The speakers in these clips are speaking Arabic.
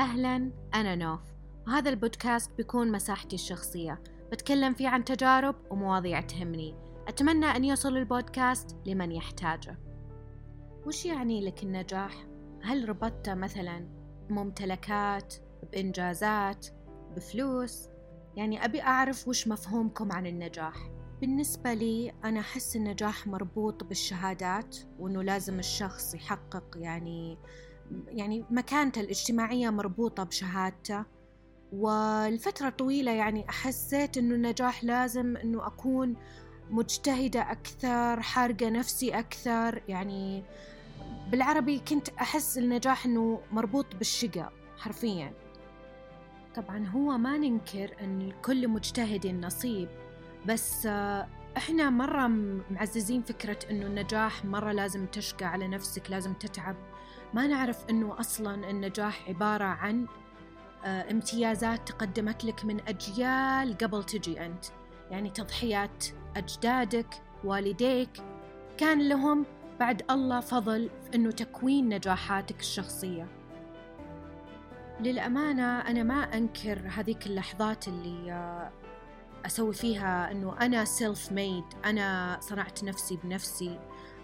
أهلا أنا نوف. وهذا البودكاست بيكون مساحتي الشخصية. بتكلم فيه عن تجارب ومواضيع تهمني. أتمنى أن يوصل البودكاست لمن يحتاجه. وش يعني لك النجاح؟ هل ربطته مثلا بممتلكات بإنجازات بفلوس؟ يعني أبي أعرف وش مفهومكم عن النجاح. بالنسبة لي أنا أحس النجاح مربوط بالشهادات وإنه لازم الشخص يحقق يعني يعني مكانته الاجتماعية مربوطة بشهادته. والفترة طويلة يعني أحسيت إنه النجاح لازم إنه أكون مجتهدة أكثر حارقة نفسي أكثر. يعني بالعربي كنت أحس النجاح إنه مربوط بالشقة حرفيا. طبعا هو ما ننكر أن لكل مجتهد نصيب بس إحنا مرة معززين فكرة إنه النجاح مرة لازم تشقى على نفسك لازم تتعب. ما نعرف إنه أصلا النجاح عبارة عن آه، امتيازات تقدمت لك من أجيال قبل تجي أنت. يعني تضحيات أجدادك والديك. كان لهم بعد الله فضل في إنه تكوين نجاحاتك الشخصية. للأمانة أنا ما أنكر هذيك اللحظات اللي آه، أسوي فيها إنه أنا سيلف ميد أنا صنعت نفسي بنفسي.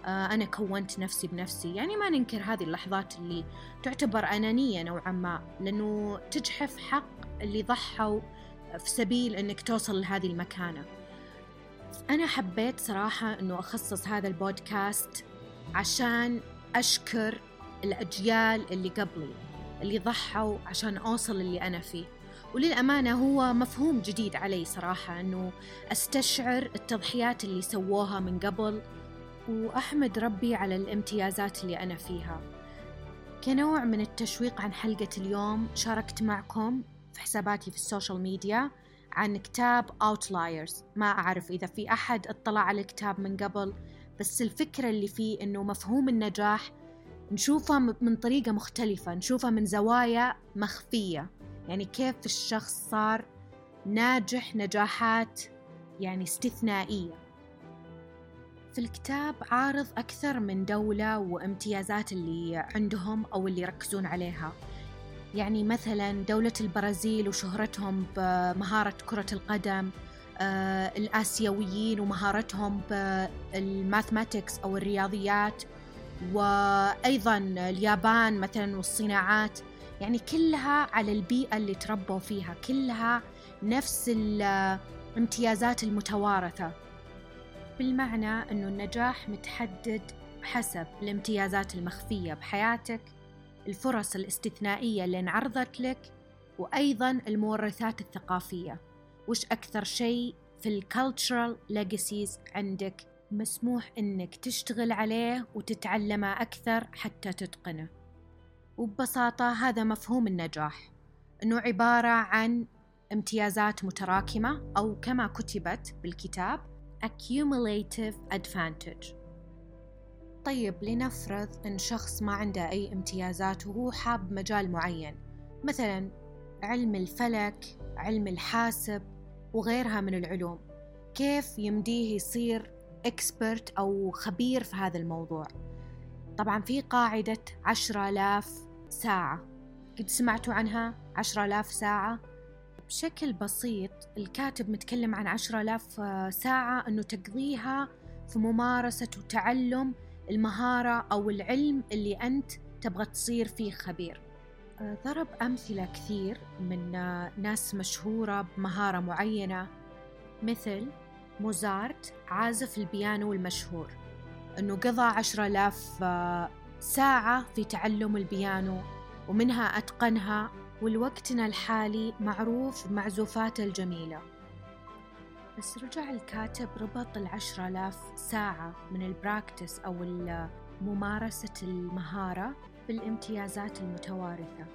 أنا كونت نفسي بنفسي. يعني ما ننكر هذه اللحظات اللي تعتبر أنانية نوعا ما لأنه تجحف حق اللي ضحوا في سبيل أنك توصل لهذه المكانة. أنا حبيت صراحة أنه أخصص هذا البودكاست عشان أشكر الأجيال اللي قبلي اللي ضحوا عشان أوصل اللي أنا فيه. وللأمانة هو مفهوم جديد علي صراحة أنه أستشعر التضحيات اللي سووها من قبل وأحمد ربي على الامتيازات اللي أنا فيها. كنوع من التشويق عن حلقة اليوم شاركت معكم في حساباتي في ال social media عن كتاب Outliers. ما أعرف إذا في أحد اطلع على الكتاب من قبل بس الفكرة اللي فيه إنه مفهوم النجاح نشوفه من طريقة مختلفة نشوفه من زوايا مخفية. يعني كيف الشخص صار ناجح نجاحات يعني استثنائية. في الكتاب عارض أكثر من دولة وامتيازات اللي عندهم أو اللي يركزون عليها. يعني مثلا دولة البرازيل وشهرتهم بمهارة كرة القدم آه، الآسيويين ومهارتهم بالماثماتكس أو الرياضيات وأيضا اليابان مثلا والصناعات. يعني كلها على البيئة اللي تربوا فيها كلها نفس الامتيازات المتوارثة. بالمعنى أنه النجاح متحدد حسب الامتيازات المخفية بحياتك الفرص الاستثنائية اللي انعرضت لك وأيضا المورثات الثقافية. وش أكثر شيء في ال cultural legacies عندك مسموح إنك تشتغل عليه وتتعلمه أكثر حتى تتقنه؟ وببساطة هذا مفهوم النجاح. إنه عبارة عن امتيازات متراكمة أو كما كتبت بالكتاب accumulative advantage. طيب لنفرض أن شخص ما عنده أي امتيازات وهو حاب مجال معين مثلا علم الفلك علم الحاسب وغيرها من العلوم كيف يمديه يصير اكسبرت أو خبير في هذا الموضوع؟ طبعا في قاعدة عشرة آلاف ساعة. قد سمعتوا عنها؟ عشرة آلاف ساعة؟ بشكل بسيط الكاتب متكلم عن عشرة آلاف ساعة أنه تقضيها في ممارسة وتعلم المهارة أو العلم اللي أنت تبغى تصير فيه خبير. ضرب أمثلة كثير من ناس مشهورة بمهارة معينة مثل موزارت عازف البيانو المشهور أنه قضى عشرة آلاف ساعة في تعلم البيانو ومنها أتقنها والوقتنا الحالي معروف بمعزوفاته الجميلة. بس رجع الكاتب ربط العشرة آلاف ساعة من البراكتس أو ممارسة المهارة بالامتيازات المتوارثة.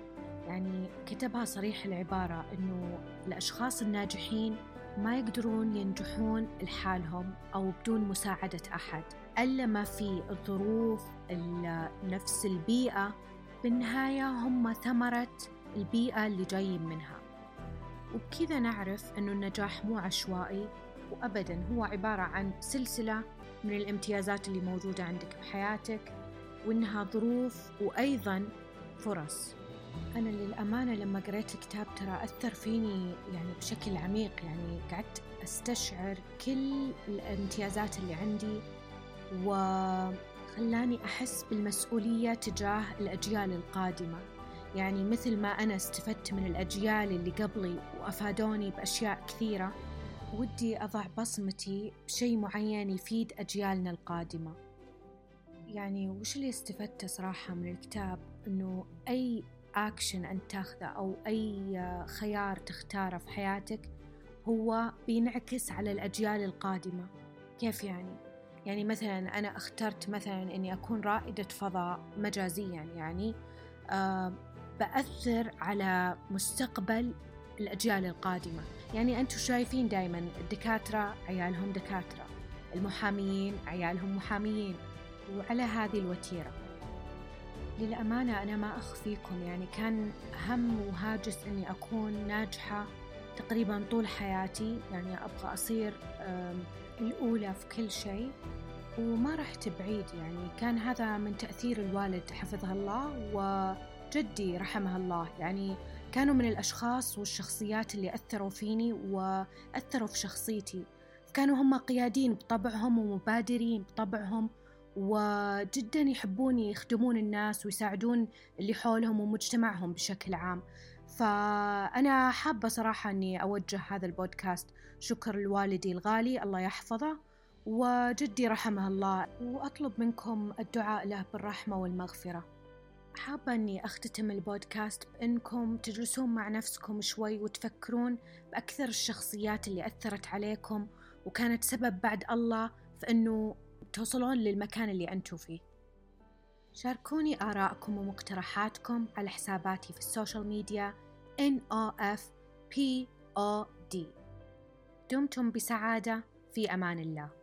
يعني كتبها صريح العبارة أنه الأشخاص الناجحين ما يقدرون ينجحون لحالهم أو بدون مساعدة أحد إلا ما في الظروف نفس البيئة. بالنهاية هم ثمرة البيئة اللي جايين منها. وبكذا نعرف أنه النجاح مو عشوائي وأبدا هو عبارة عن سلسلة من الامتيازات اللي موجودة عندك بحياتك وإنها ظروف وأيضا فرص. أنا للأمانة لما قريت الكتاب ترى أثر فيني يعني بشكل عميق يعني قعدت أستشعر كل الامتيازات اللي عندي وخلاني أحس بالمسؤولية تجاه الأجيال القادمة. يعني مثل ما أنا استفدت من الأجيال اللي قبلي وأفادوني بأشياء كثيرة ودي أضع بصمتي بشيء معين يفيد أجيالنا القادمة. يعني وش اللي استفدته صراحة من الكتاب؟ إنه أي أكشن أنت تاخذه أو أي خيار تختاره في حياتك هو بينعكس على الأجيال القادمة. كيف يعني؟ يعني مثلا أنا اخترت مثلا إني أكون رائدة فضاء مجازيا يعني آه بأثر على مستقبل الأجيال القادمة. يعني أنتم شايفين دائما الدكاترة عيالهم دكاترة المحاميين عيالهم محاميين وعلى هذه الوتيرة. للأمانة أنا ما أخفيكم يعني كان هم وهاجس إني أكون ناجحة تقريبا طول حياتي. يعني أبغى أصير الأولى في كل شيء وما رحت بعيد. يعني كان هذا من تأثير الوالد حفظه الله وجدي رحمه الله. يعني كانوا من الأشخاص والشخصيات اللي أثروا فيني وأثروا في شخصيتي. كانوا هم قيادين بطبعهم ومبادرين بطبعهم وجدا يحبون يخدمون الناس ويساعدون اللي حولهم ومجتمعهم بشكل عام. فأنا حابة صراحة أني أوجه هذا البودكاست. شكر لوالدي الغالي الله يحفظه وجدي رحمه الله. وأطلب منكم الدعاء له بالرحمة والمغفرة. حابة أني أختتم البودكاست بأنكم تجلسون مع نفسكم شوي وتفكرون بأكثر الشخصيات اللي أثرت عليكم وكانت سبب بعد الله في أنه توصلون للمكان اللي أنتم فيه. شاركوني آراءكم ومقترحاتكم على حساباتي في السوشيال ميديا NOFPOD دمتم بسعادة. في أمان الله.